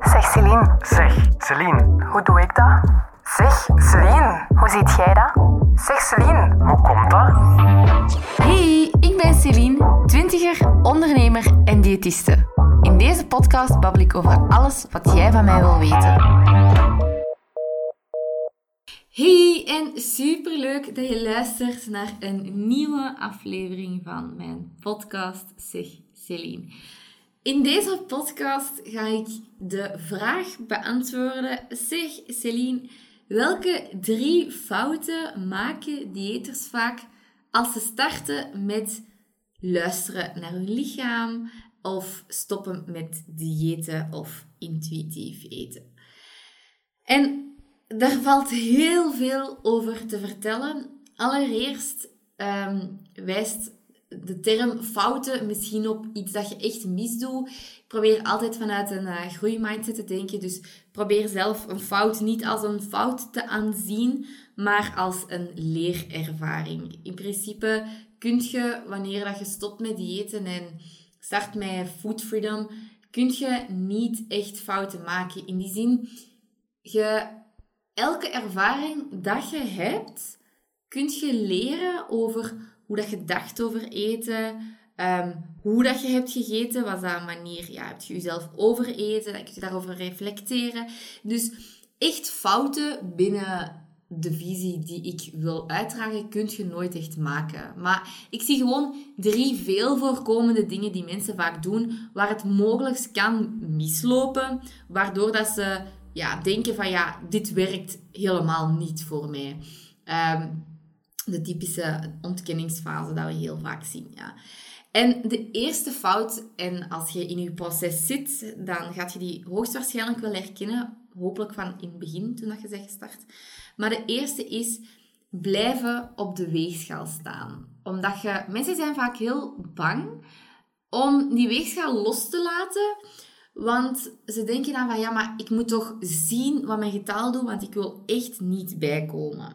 Zeg Celine, Zeg, Celine, hoe doe ik dat? Zeg Celine, hoe ziet jij dat? Zeg Celine, hoe komt dat? Hey, ik ben Celine, twintiger, ondernemer en diëtiste. In deze podcast babbel ik over alles wat jij van mij wil weten. Hey, en superleuk dat je luistert naar een nieuwe aflevering van mijn podcast Zeg Celine. In deze podcast ga ik de vraag beantwoorden. Zeg Celine, welke drie fouten maken diëters vaak als ze starten met luisteren naar hun lichaam of stoppen met diëten of intuïtief eten? En daar valt heel veel over te vertellen. Allereerst um, wijst de term fouten misschien op iets dat je echt misdoet. Ik probeer altijd vanuit een uh, groeimindset te denken. Dus probeer zelf een fout niet als een fout te aanzien, maar als een leerervaring. In principe kun je, wanneer dat je stopt met diëten en start met food freedom, kun je niet echt fouten maken. In die zin, je, elke ervaring dat je hebt, kun je leren over hoe dat je dacht over eten, um, hoe dat je hebt gegeten, was dat een manier, ja, heb je jezelf overeten, dan kun je daarover reflecteren. Dus echt fouten binnen de visie die ik wil uitdragen, kun je nooit echt maken. Maar ik zie gewoon drie veel voorkomende dingen die mensen vaak doen, waar het mogelijk kan mislopen, waardoor dat ze ja, denken van ja, dit werkt helemaal niet voor mij. Um, de typische ontkenningsfase dat we heel vaak zien. Ja. En de eerste fout, en als je in je proces zit, dan gaat je die hoogstwaarschijnlijk wel herkennen. Hopelijk van in het begin, toen dat je zegt gestart. Maar de eerste is blijven op de weegschaal staan. Omdat je... Mensen zijn vaak heel bang om die weegschaal los te laten. Want ze denken dan van, ja, maar ik moet toch zien wat mijn getal doet, want ik wil echt niet bijkomen.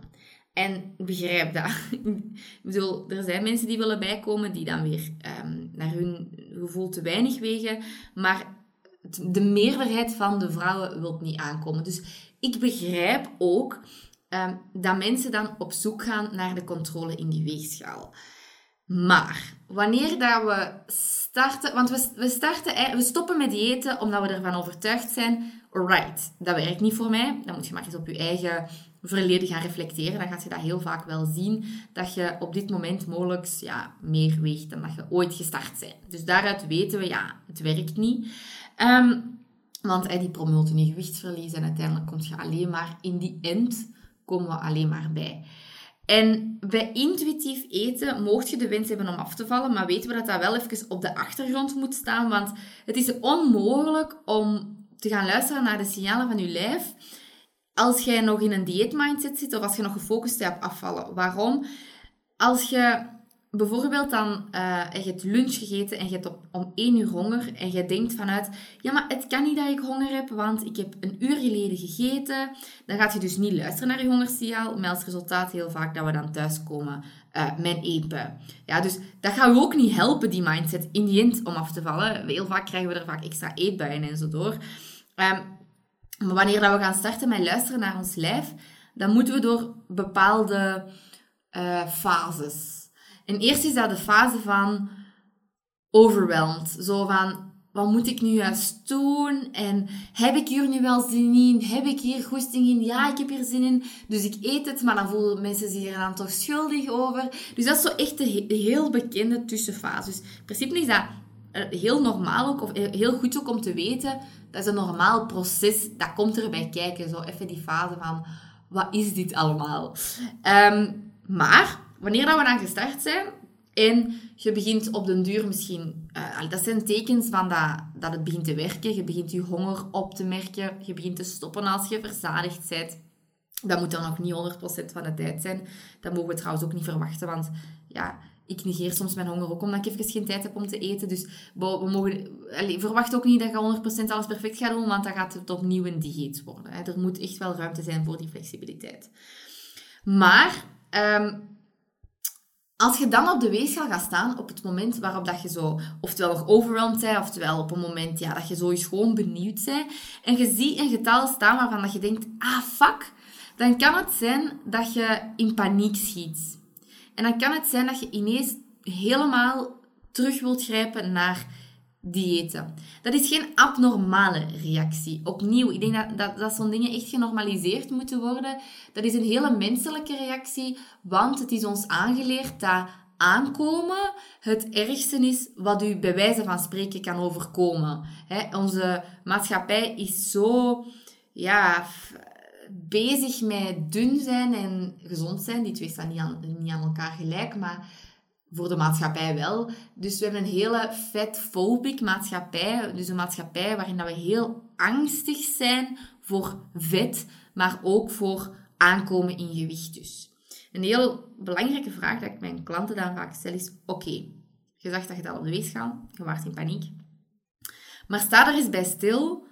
En begrijp dat. ik bedoel, er zijn mensen die willen bijkomen die dan weer um, naar hun gevoel te weinig wegen. Maar de meerderheid van de vrouwen wil niet aankomen. Dus ik begrijp ook um, dat mensen dan op zoek gaan naar de controle in die weegschaal. Maar wanneer dat we starten, want we, we, starten, we stoppen met diëten omdat we ervan overtuigd zijn, alright, dat werkt niet voor mij. Dan moet je maar eens op je eigen verleden gaan reflecteren, dan ga je dat heel vaak wel zien, dat je op dit moment mogelijk ja, meer weegt dan dat je ooit gestart bent. Dus daaruit weten we, ja, het werkt niet. Um, want die promoten niet gewichtsverlies en uiteindelijk kom je alleen maar in die end komen we alleen maar bij. En bij intuïtief eten mocht je de wens hebben om af te vallen, maar weten we dat dat wel even op de achtergrond moet staan, want het is onmogelijk om te gaan luisteren naar de signalen van je lijf als jij nog in een dieetmindset zit of als je nog gefocust bent op afvallen. Waarom? Als je bijvoorbeeld dan uh, je hebt lunch gegeten en je hebt op, om één uur honger en je denkt vanuit, ja, maar het kan niet dat ik honger heb, want ik heb een uur geleden gegeten. Dan gaat je dus niet luisteren naar je hongersignaal, met als resultaat heel vaak dat we dan thuiskomen uh, met eten. Ja, dus dat gaat ook niet helpen, die mindset, in die end om af te vallen. Heel vaak krijgen we er vaak extra eetbuien en zo door. Um, maar wanneer dat we gaan starten met luisteren naar ons lijf, dan moeten we door bepaalde uh, fases. En eerst is dat de fase van overwhelmed. Zo van, wat moet ik nu juist doen? En heb ik hier nu wel zin in? Heb ik hier goesting in? Ja, ik heb hier zin in. Dus ik eet het, maar dan voelen mensen zich er dan toch schuldig over. Dus dat is zo echt de heel bekende tussenfase. Dus in principe is dat eh, heel normaal ook, of heel goed ook om te weten dat is een normaal proces. Dat komt erbij kijken. Zo even die fase van, wat is dit allemaal? Ehm, maar, wanneer dat we dan gestart zijn en je begint op den duur misschien... Uh, dat zijn tekens van dat, dat het begint te werken. Je begint je honger op te merken. Je begint te stoppen als je verzadigd bent. Dat moet dan nog niet 100% van de tijd zijn. Dat mogen we trouwens ook niet verwachten, want ja, ik negeer soms mijn honger ook omdat ik even geen tijd heb om te eten. Dus we mogen, allez, verwacht ook niet dat je 100% alles perfect gaat doen, want dan gaat het opnieuw een dieet worden. Hè. Er moet echt wel ruimte zijn voor die flexibiliteit. Maar um, Als je dan op de weegschaal gaat staan, op het moment waarop dat je zo, oftewel nog overwhelmed bent, oftewel op een moment ja, dat je eens gewoon benieuwd bent, en je ziet een getal staan waarvan dat je denkt, ah fuck, dan kan het zijn dat je in paniek schiet. En dan kan het zijn dat je ineens helemaal terug wilt grijpen naar diëten. Dat is geen abnormale reactie. Opnieuw, ik denk dat, dat, dat zo'n dingen echt genormaliseerd moeten worden. Dat is een hele menselijke reactie, want het is ons aangeleerd dat aankomen het ergste is wat u bij wijze van spreken kan overkomen. onze maatschappij is zo ja, bezig met dun zijn en gezond zijn. Die twee staan niet aan, niet aan elkaar gelijk, maar voor de maatschappij wel. Dus we hebben een hele fatphobic maatschappij. Dus een maatschappij waarin dat we heel angstig zijn voor vet, maar ook voor aankomen in gewicht dus. Een heel belangrijke vraag dat ik mijn klanten dan vaak stel is, oké, je zag dat je dat op de weegschaal, je waart in paniek. Maar sta er eens bij stil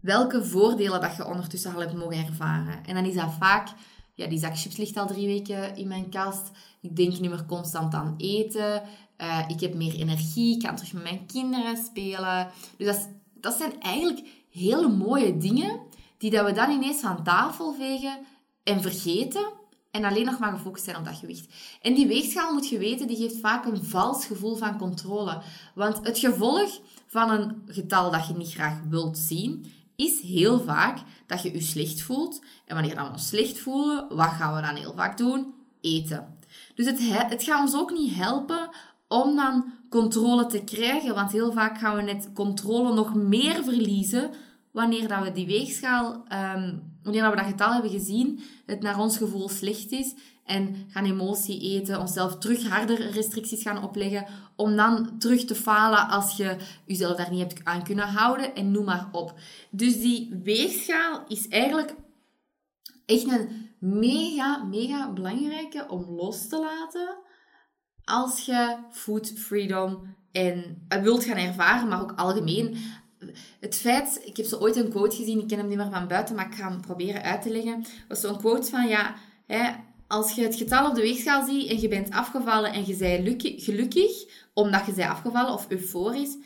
welke voordelen dat je ondertussen al hebt mogen ervaren. En dan is dat vaak, ja, die zak chips ligt al drie weken in mijn kast. Ik denk niet meer constant aan eten. Uh, ik heb meer energie. Ik kan terug met mijn kinderen spelen. Dus dat, dat zijn eigenlijk hele mooie dingen die dat we dan ineens van tafel vegen en vergeten. En alleen nog maar gefocust zijn op dat gewicht. En die weegschaal, moet je weten, die geeft vaak een vals gevoel van controle. Want het gevolg van een getal dat je niet graag wilt zien, is heel vaak dat je je slecht voelt. En wanneer we ons slecht voelen, wat gaan we dan heel vaak doen? Eten. Dus het, het gaat ons ook niet helpen om dan controle te krijgen, want heel vaak gaan we net controle nog meer verliezen wanneer dat we die weegschaal, um, wanneer we dat getal hebben gezien, het naar ons gevoel slecht is en gaan emotie eten, onszelf terug harder restricties gaan opleggen, om dan terug te falen als je jezelf daar niet hebt aan kunnen houden en noem maar op. Dus die weegschaal is eigenlijk echt een mega, mega belangrijke om los te laten als je food freedom en uh, wilt gaan ervaren, maar ook algemeen. Het feit, ik heb zo ooit een quote gezien, ik ken hem niet meer van buiten, maar ik ga hem proberen uit te leggen. was zo'n quote van, ja, hè, als je het getal op de weegschaal ziet en je bent afgevallen en je bent gelukkig omdat je bent afgevallen of euforisch,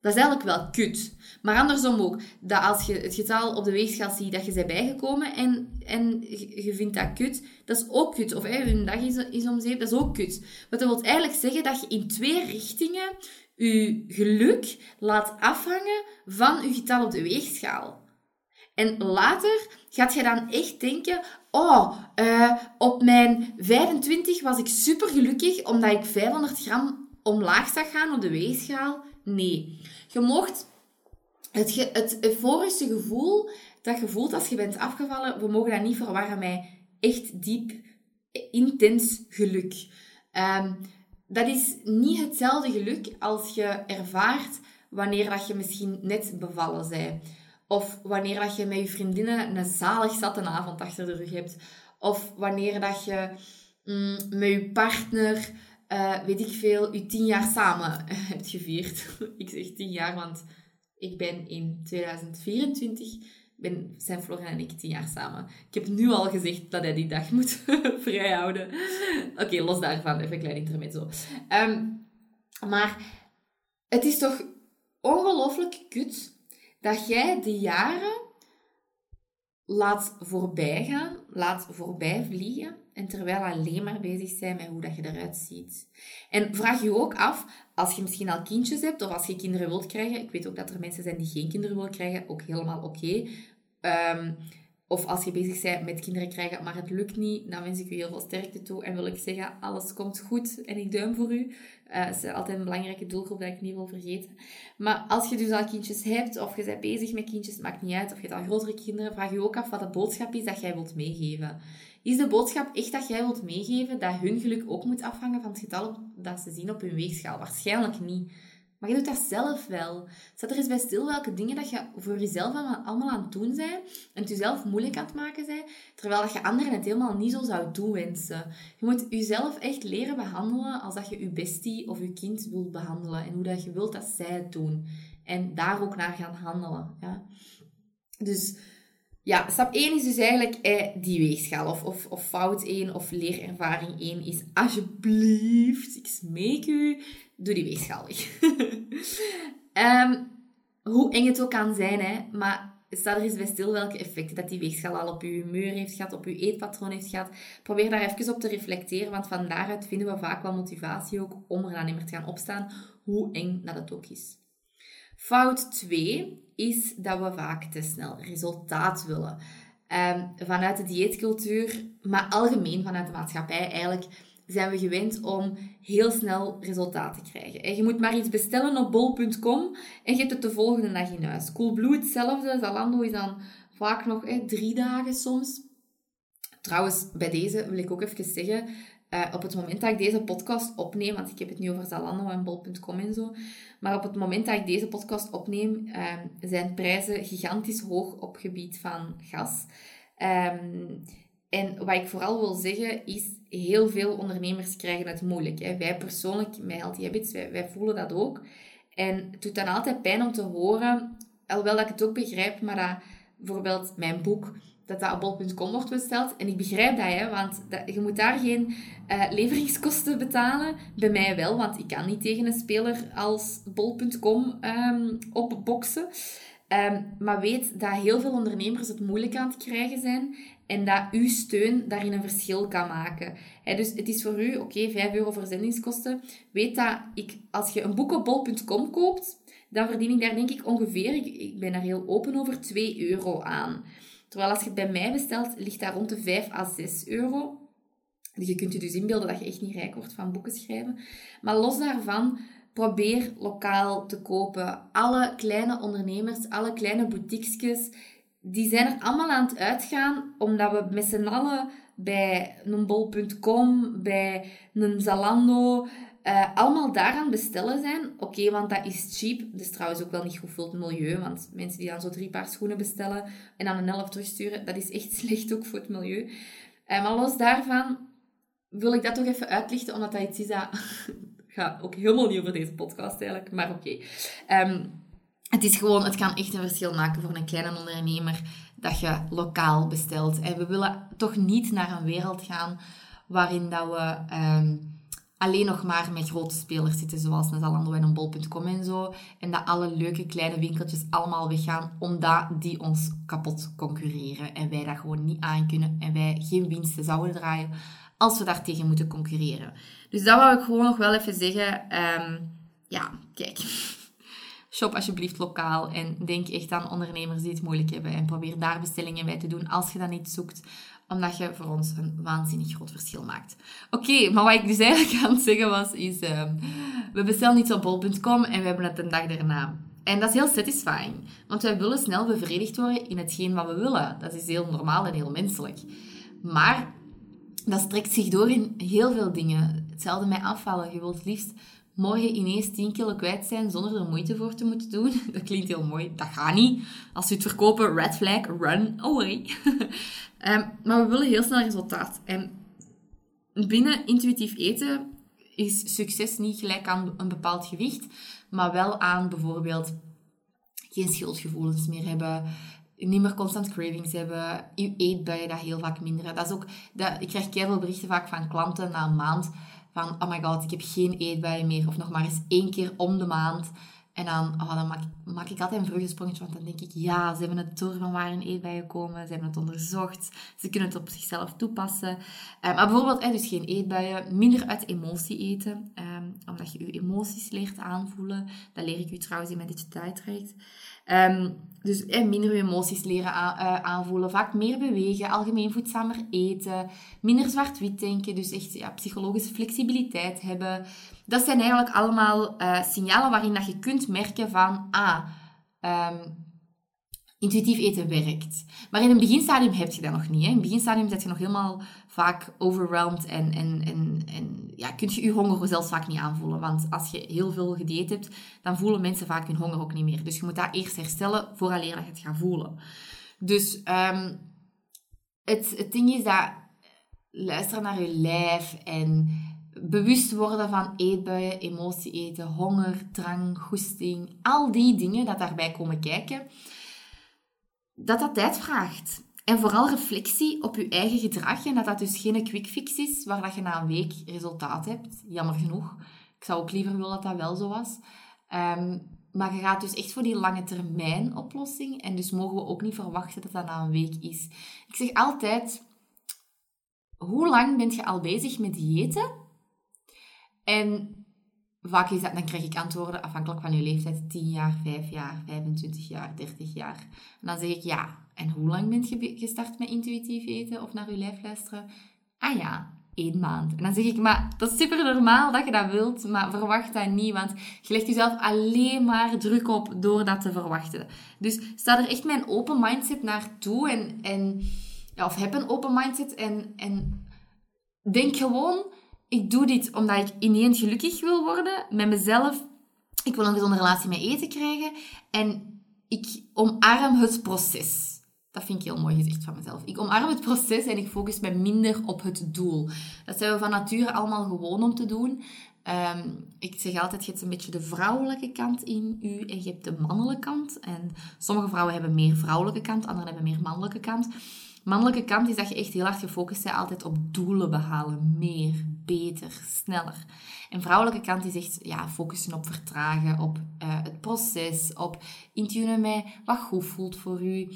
dat is eigenlijk wel kut. Maar andersom ook, dat als je het getal op de weegschaal ziet dat je bent bijgekomen en, en je vindt dat kut, dat is ook kut. Of hey, een dag is, is om dat is ook kut. Wat dat wil eigenlijk zeggen dat je in twee richtingen je geluk laat afhangen van je getal op de weegschaal. En later gaat je dan echt denken, oh, uh, op mijn 25 was ik super gelukkig omdat ik 500 gram omlaag zag gaan op de weegschaal. Nee. Je mocht het, het euforische gevoel dat je voelt als je bent afgevallen, we mogen dat niet verwarren met echt diep, intens geluk. Um, dat is niet hetzelfde geluk als je ervaart wanneer dat je misschien net bevallen bent. Of wanneer dat je met je vriendinnen een zalig zatte avond achter de rug hebt. Of wanneer dat je mm, met je partner, uh, weet ik veel, je tien jaar samen hebt gevierd. ik zeg tien jaar, want ik ben in 2024, ben, zijn Florian en ik tien jaar samen. Ik heb nu al gezegd dat hij die dag moet vrijhouden. Oké, los daarvan, even een klein intermezzo. Um, maar het is toch ongelooflijk kut dat jij die jaren laat voorbij gaan, laat voorbij vliegen en terwijl alleen maar bezig zijn met hoe dat je eruit ziet. En vraag je ook af, als je misschien al kindjes hebt of als je kinderen wilt krijgen, ik weet ook dat er mensen zijn die geen kinderen willen krijgen, ook helemaal oké. Ehm, of als je bezig bent met kinderen krijgen, maar het lukt niet, dan wens ik u heel veel sterkte toe en wil ik zeggen, alles komt goed en ik duim voor u. Dat is altijd een belangrijke doelgroep dat ik niet wil vergeten. Maar als je dus al kindjes hebt, of je bent bezig met kindjes, maakt niet uit, of je hebt al grotere kinderen, vraag je ook af wat de boodschap is dat jij wilt meegeven. Is de boodschap echt dat jij wilt meegeven dat hun geluk ook moet afhangen van het getal dat ze zien op hun weegschaal? Waarschijnlijk niet. Maar je doet dat zelf wel. Zet er eens bij stil welke dingen dat je voor jezelf allemaal aan het doen bent en het jezelf moeilijk aan het maken bent, terwijl dat je anderen het helemaal niet zo zou toewensen. Je moet jezelf echt leren behandelen als dat je je bestie of je kind wilt behandelen en hoe dat je wilt dat zij het doen. En daar ook naar gaan handelen. Ja? Dus ja, stap 1 is dus eigenlijk eh, die weegschaal. Of, of, fout 1 of leerervaring 1 is alsjeblieft, ik smeek u, doe die weegschaal weg. um, hoe eng het ook kan zijn, hè, maar sta er eens bij stil welke effecten dat die weegschaal al op je humeur heeft gehad, op je eetpatroon heeft gehad. Probeer daar even op te reflecteren, want van daaruit vinden we vaak wel motivatie ook om er dan niet te gaan opstaan, hoe eng dat het ook is. Fout 2 is dat we vaak te snel resultaat willen. Um, vanuit de dieetcultuur, maar algemeen vanuit de maatschappij eigenlijk, zijn we gewend om heel snel resultaat te krijgen. En je moet maar iets bestellen op bol.com en je hebt het de volgende dag in huis. Coolblue hetzelfde. Zalando is dan vaak nog drie dagen soms. Trouwens, bij deze wil ik ook even zeggen, uh, op het moment dat ik deze podcast opneem, want ik heb het nu over Zalando en bol.com en zo, maar op het moment dat ik deze podcast opneem, uh, zijn prijzen gigantisch hoog op gebied van gas. Um, en wat ik vooral wil zeggen is, heel veel ondernemers krijgen het moeilijk. Hè. Wij persoonlijk, met Healthy Habits, wij, wij voelen dat ook. En het doet dan altijd pijn om te horen, alhoewel dat ik het ook begrijp, maar dat bijvoorbeeld mijn boek, dat dat op bol.com wordt besteld. En ik begrijp dat, hè, want dat, je moet daar geen uh, leveringskosten betalen. Bij mij wel, want ik kan niet tegen een speler als bol.com um, ehm, opboksen. Um, maar weet dat heel veel ondernemers het moeilijk aan het krijgen zijn en dat uw steun daarin een verschil kan maken. dus het is voor u, oké, okay, 5 euro verzendingskosten. Weet dat ik, als je een boek op bol.com koopt, dan verdien ik daar denk ik ongeveer, ik, ben daar heel open over, 2 euro aan. Terwijl als je het bij mij bestelt, ligt dat rond de 5 à 6 euro. Je kunt je dus inbeelden dat je echt niet rijk wordt van boeken schrijven. Maar los daarvan, probeer lokaal te kopen. Alle kleine ondernemers, alle kleine boutiquesjes, die zijn er allemaal aan het uitgaan, omdat we met z'n allen bij een bol.com, bij een Zalando, uh, allemaal daaraan bestellen zijn. Oké, want dat is cheap. Dat is trouwens ook wel niet goed voor het milieu. Want mensen die dan zo drie paar schoenen bestellen en dan een elf terugsturen, dat is echt slecht ook voor het milieu. Uh, maar los daarvan wil ik dat toch even uitlichten, omdat dat iets is dat... gaat ook helemaal niet over deze podcast eigenlijk, maar oké. Ehm, het is gewoon, het kan echt een verschil maken voor een kleine ondernemer dat je lokaal bestelt. En we willen toch niet naar een wereld gaan waarin dat we ehm, alleen nog maar met grote spelers zitten, zoals een Zalando en een Bol.com en zo. En dat alle leuke kleine winkeltjes allemaal weggaan, omdat die ons kapot concurreren. En wij dat gewoon niet aan kunnen en wij geen winsten zouden draaien als we daartegen moeten concurreren. Dus dat wou ik gewoon nog wel even zeggen. Ehm, ja, kijk shop alsjeblieft lokaal en denk echt aan ondernemers die het moeilijk hebben en probeer daar bestellingen bij te doen als je dat niet zoekt, omdat je voor ons een waanzinnig groot verschil maakt. Oké, maar wat ik dus eigenlijk aan het zeggen was, is uh, we bestellen iets op bol.com en we hebben het een dag daarna. En dat is heel satisfying, want wij willen snel bevredigd worden in hetgeen wat we willen. Dat is heel normaal en heel menselijk. Maar dat strekt zich door in heel veel dingen. Hetzelfde met afvallen. Je wilt liefst morgen ineens 10 kilo kwijt zijn zonder er moeite voor te moeten doen. Dat klinkt heel mooi. Dat gaat niet. Als we het verkopen, red flag, run away. um, maar we willen heel snel resultaat. En binnen intuïtief eten is succes niet gelijk aan een bepaald gewicht, maar wel aan bijvoorbeeld geen schuldgevoelens meer hebben, niet meer constant cravings hebben, je eetbuien dat heel vaak minderen. Dat is ook, dat, ik krijg veel berichten vaak van klanten na een maand van, oh my god, ik heb geen eetbuien meer. Of nog maar eens één keer om de maand. En dan, oh, dan maak, maak, ik altijd een vreugdesprongetje, want dan denk ik, ja, ze hebben het door van waar een eetbuien komen. Ze hebben het onderzocht. Ze kunnen het op zichzelf toepassen. Uh, maar bijvoorbeeld, eh, dus geen eetbuien. Minder uit emotie eten. Um, omdat je je emoties leert aanvoelen. Dat leer ik u trouwens in mijn digitale traject. Um, dus eh, minder emoties leren eh, aanvoelen, vaak meer bewegen, algemeen voedzamer eten, minder zwart-wit denken, dus echt ja, psychologische flexibiliteit hebben. Dat zijn eigenlijk allemaal uh, signalen waarin dat je kunt merken van, ah, um, intuïtief eten werkt. Maar in een beginstadium heb je dat nog niet. Hè. In het beginstadium zit je nog helemaal vaak overwhelmed en, en, en, en ja, kun je je honger zelfs vaak niet aanvoelen. Want als je heel veel gedieet hebt, dan voelen mensen vaak hun honger ook niet meer. Dus je moet dat eerst herstellen vooraleer dat je het gaat voelen. Dus um, het, het ding is dat luisteren naar je lijf en bewust worden van eetbuien, emotie eten, honger, drang, goesting, al die dingen dat daarbij komen kijken dat dat tijd vraagt. En vooral reflectie op je eigen gedrag en dat dat dus geen quick fix is waar dat je na een week resultaat hebt. Jammer genoeg. Ik zou ook liever willen dat dat wel zo was. Ehm, maar je gaat dus echt voor die lange termijn oplossing. En dus mogen we ook niet verwachten dat dat na een week is. Ik zeg altijd, hoe lang bent je al bezig met diëten? En vaak is dat, dan krijg ik antwoorden afhankelijk van je leeftijd. 10 jaar, 5 jaar, 25 jaar, 30 jaar. En dan zeg ik ja. En hoe lang bent je gestart met intuïtief eten of naar je lijf luisteren? Ah ja, één maand. En dan zeg ik, maar dat is super normaal dat je dat wilt, maar verwacht dat niet, want je legt jezelf alleen maar druk op door dat te verwachten. Dus sta er echt met een open mindset naartoe en, en of heb een open mindset en, en denk gewoon, ik doe dit omdat ik ineens gelukkig wil worden met mezelf. Ik wil een gezonde relatie met eten krijgen en ik omarm het proces. Dat vind ik heel mooi gezegd van mezelf. Ik omarm het proces en ik focus me minder op het doel. Dat zijn we van nature allemaal gewoon om te doen. Ehm, ik zeg altijd, je hebt een beetje de vrouwelijke kant in u en je hebt de mannelijke kant. En sommige vrouwen hebben meer vrouwelijke kant, anderen hebben meer mannelijke kant. Mannelijke kant is dat je echt heel hard gefocust bent altijd op doelen behalen. Meer, beter, sneller. En vrouwelijke kant is echt ja, focussen op vertragen, op uh, het proces, op intunen met wat goed voelt voor u.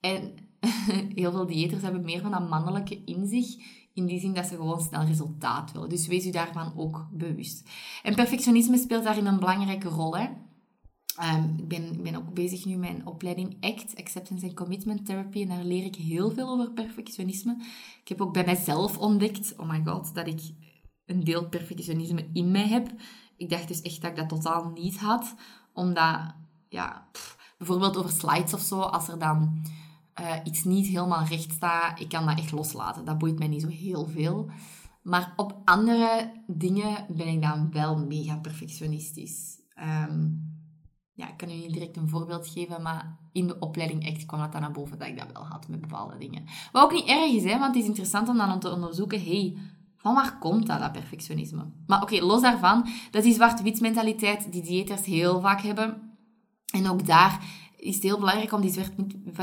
En heel veel diëters hebben meer van dat mannelijke in zich. In die zin dat ze gewoon snel resultaat willen. Dus wees u daarvan ook bewust. En perfectionisme speelt daarin een belangrijke rol. Hè? Um, ik, ben, ben ook bezig nu met een opleiding ACT, Acceptance and Commitment Therapy. En daar leer ik heel veel over perfectionisme. Ik heb ook bij mijzelf ontdekt, oh my god, dat ik een deel perfectionisme in mij heb. Ik dacht dus echt dat ik dat totaal niet had. Omdat, ja, bijvoorbeeld over slides of zo, als er dan uh, iets niet helemaal recht staat, ik kan dat echt loslaten. Dat boeit mij niet zo heel veel. Maar op andere dingen ben ik dan wel mega perfectionistisch. Um, ja, ik kan u niet direct een voorbeeld geven, maar in de opleiding echt kwam dat dan naar boven dat ik dat wel had met bepaalde dingen. Wat ook niet erg is, hè, want het is interessant om dan te onderzoeken, hey, van komt dat, dat perfectionisme? Maar oké, los daarvan, dat is die zwart-wit mentaliteit die diëters heel vaak hebben. En ook daar is het heel belangrijk om die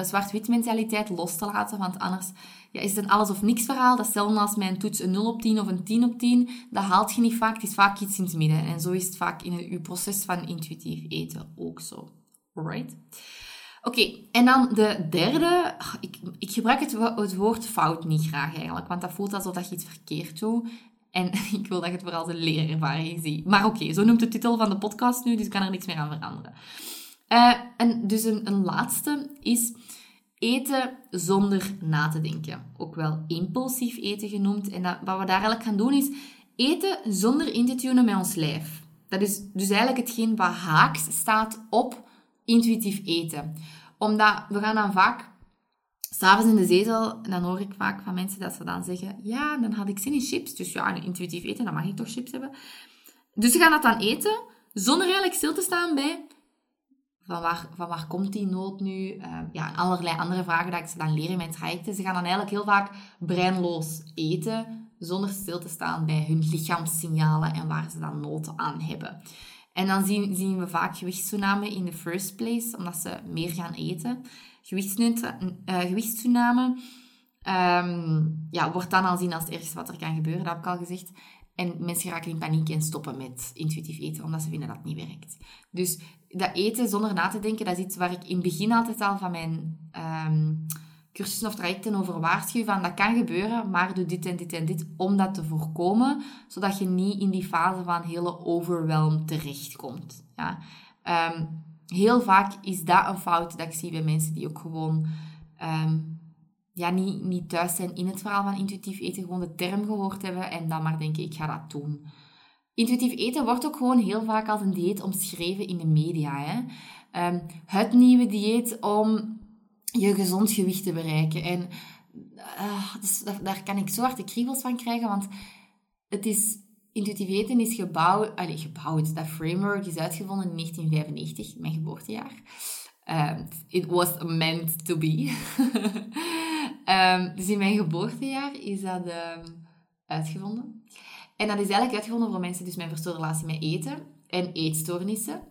zwart-wit mentaliteit los te laten, want anders ja, is het een alles of niks verhaal. Dat hetzelfde als mijn toets een 0 op 10 of een 10 op 10. Dat haalt je niet vaak. Het is vaak iets in het midden. En zo is het vaak in je proces van intuïtief eten ook zo. Alright? Oké, en dan de derde. Ik, ik gebruik het, woord fout niet graag eigenlijk, want dat voelt alsof dat je iets verkeerd doet. En ik wil dat je het vooral een leerervaring ziet. Maar oké, zo noemt de titel van de podcast nu, dus ik kan er niks meer aan veranderen. Uh, en dus een, een laatste is eten zonder na te denken. Ook wel impulsief eten genoemd. En dat, wat we daar eigenlijk gaan doen is eten zonder in te tunen met ons lijf. Dat is dus eigenlijk hetgeen wat haaks staat op intuïtief eten. Omdat we gaan dan vaak s'avonds in de zetel, dan hoor ik vaak van mensen dat ze dan zeggen, ja, dan had ik zin in chips. Dus ja, intuïtief eten, dan mag ik toch chips hebben. Dus ze gaan dat dan eten, zonder eigenlijk stil te staan bij van waar, van waar komt die nood nu? Uh, ja, allerlei andere vragen dat ik ze dan leer in mijn trajecten. Ze gaan dan eigenlijk heel vaak breinloos eten, zonder stil te staan bij hun lichaamssignalen en waar ze dan nood aan hebben. En dan zien, zien we vaak gewichtstoename in the first place, omdat ze meer gaan eten. Gewichtstoename uh, um, ja, wordt dan al zien als het ergste wat er kan gebeuren, dat heb ik al gezegd. En mensen raken in paniek en stoppen met intuïtief eten, omdat ze vinden dat het niet werkt. Dus dat eten zonder na te denken, dat is iets waar ik in het begin altijd al van mijn um, cursussen of trajecten over waarschuw. Van dat kan gebeuren, maar doe dit en dit en dit om dat te voorkomen. Zodat je niet in die fase van hele overwhelm terechtkomt. Ja. Um, heel vaak is dat een fout dat ik zie bij mensen die ook gewoon um, ja, niet, niet thuis zijn in het verhaal van intuïtief eten. Gewoon de term gehoord hebben en dan maar denken, ik ga dat doen. Intuïtief eten wordt ook gewoon heel vaak als een dieet omschreven in de media. Hè? Um, het nieuwe dieet om je gezond gewicht te bereiken. En dus daar kan ik zo hard de kriebels van krijgen, want het is, intuïtief eten is gebouwd, allez, gebouwd, dat framework is uitgevonden in 1995, mijn geboortejaar. Um, it was meant to be. um, dus in mijn geboortejaar is dat uitgevonden. En dat is eigenlijk uitgevonden voor mensen dus een verstoorde relatie met eten en eetstoornissen.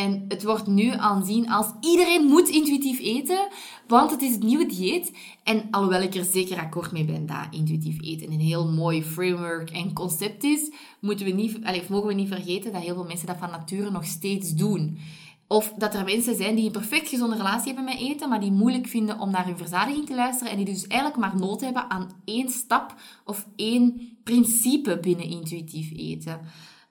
En het wordt nu aanzien als iedereen moet intuïtief eten, want het is het nieuwe dieet. En alhoewel ik er zeker akkoord mee ben dat intuïtief eten een heel mooi framework en concept is, moeten we niet, allez, mogen we niet vergeten dat heel veel mensen dat van nature nog steeds doen. Of dat er mensen zijn die een perfect gezonde relatie hebben met eten, maar die moeilijk vinden om naar hun verzadiging te luisteren en die dus eigenlijk maar nood hebben aan één stap of één principe binnen intuïtief eten.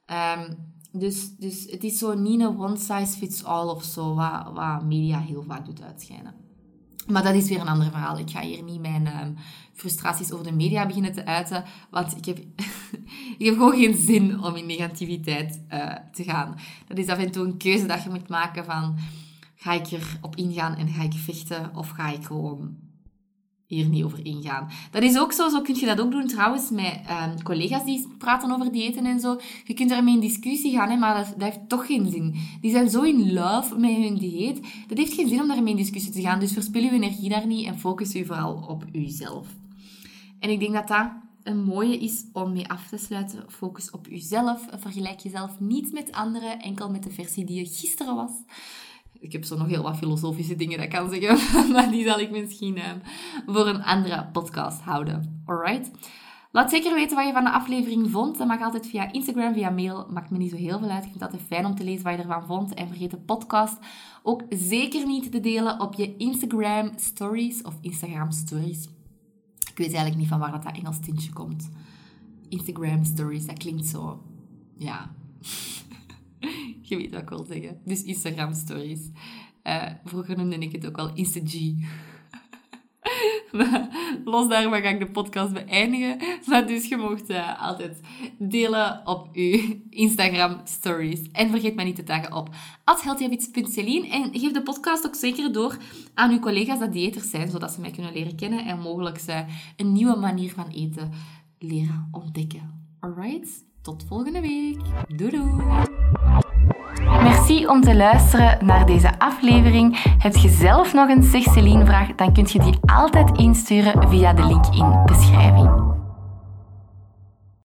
Um, dus, dus het is zo niet een one size fits all of zo, wat, wat media heel vaak doet uitschijnen. Maar dat is weer een ander verhaal. Ik ga hier niet mijn um, frustraties over de media beginnen te uiten, want ik heb, ik heb gewoon geen zin om in negativiteit uh, te gaan. Dat is af en toe een keuze dat je moet maken van, ga ik erop ingaan en ga ik vechten, of ga ik gewoon hier niet over ingaan. Dat is ook zo, zo kun je dat ook doen trouwens met um, collega's die praten over diëten en zo. Je kunt ermee in discussie gaan, hè, maar dat, dat, heeft toch geen zin. Die zijn zo in love met hun dieet, dat heeft geen zin om daarmee in discussie te gaan. Dus verspil je energie daar niet en focus je vooral op jezelf. En ik denk dat dat een mooie is om mee af te sluiten. Focus op jezelf. Vergelijk jezelf niet met anderen, enkel met de versie die je gisteren was. Ik heb zo nog heel wat filosofische dingen dat ik kan zeggen, maar die zal ik misschien uh, voor een andere podcast houden. Alright? Laat zeker weten wat je van de aflevering vond. Dat mag altijd via Instagram, via mail. Maakt me niet zo heel veel uit. Ik vind het altijd fijn om te lezen wat je ervan vond. En vergeet de podcast ook zeker niet te delen op je Instagram stories of Instagram stories. Ik weet eigenlijk niet van waar dat, dat Engels tintje komt. Instagram stories, dat klinkt zo... Ja... Je weet wat ik wil zeggen. Dus Instagram stories. Uh, vroeger noemde ik het ook al Insta-G. los daarvan ga ik de podcast beëindigen. Maar dus je mocht uh, altijd delen op je Instagram stories. En vergeet mij niet te taggen op healthyhabits.celine. En geef de podcast ook zeker door aan uw collega's dat diëters zijn, zodat ze mij kunnen leren kennen en mogelijk een nieuwe manier van eten leren ontdekken. Alright? Tot volgende week. Doei doei! Om te luisteren naar deze aflevering. Heb je zelf nog een Zeg vraag, dan kun je die altijd insturen via de link in beschrijving.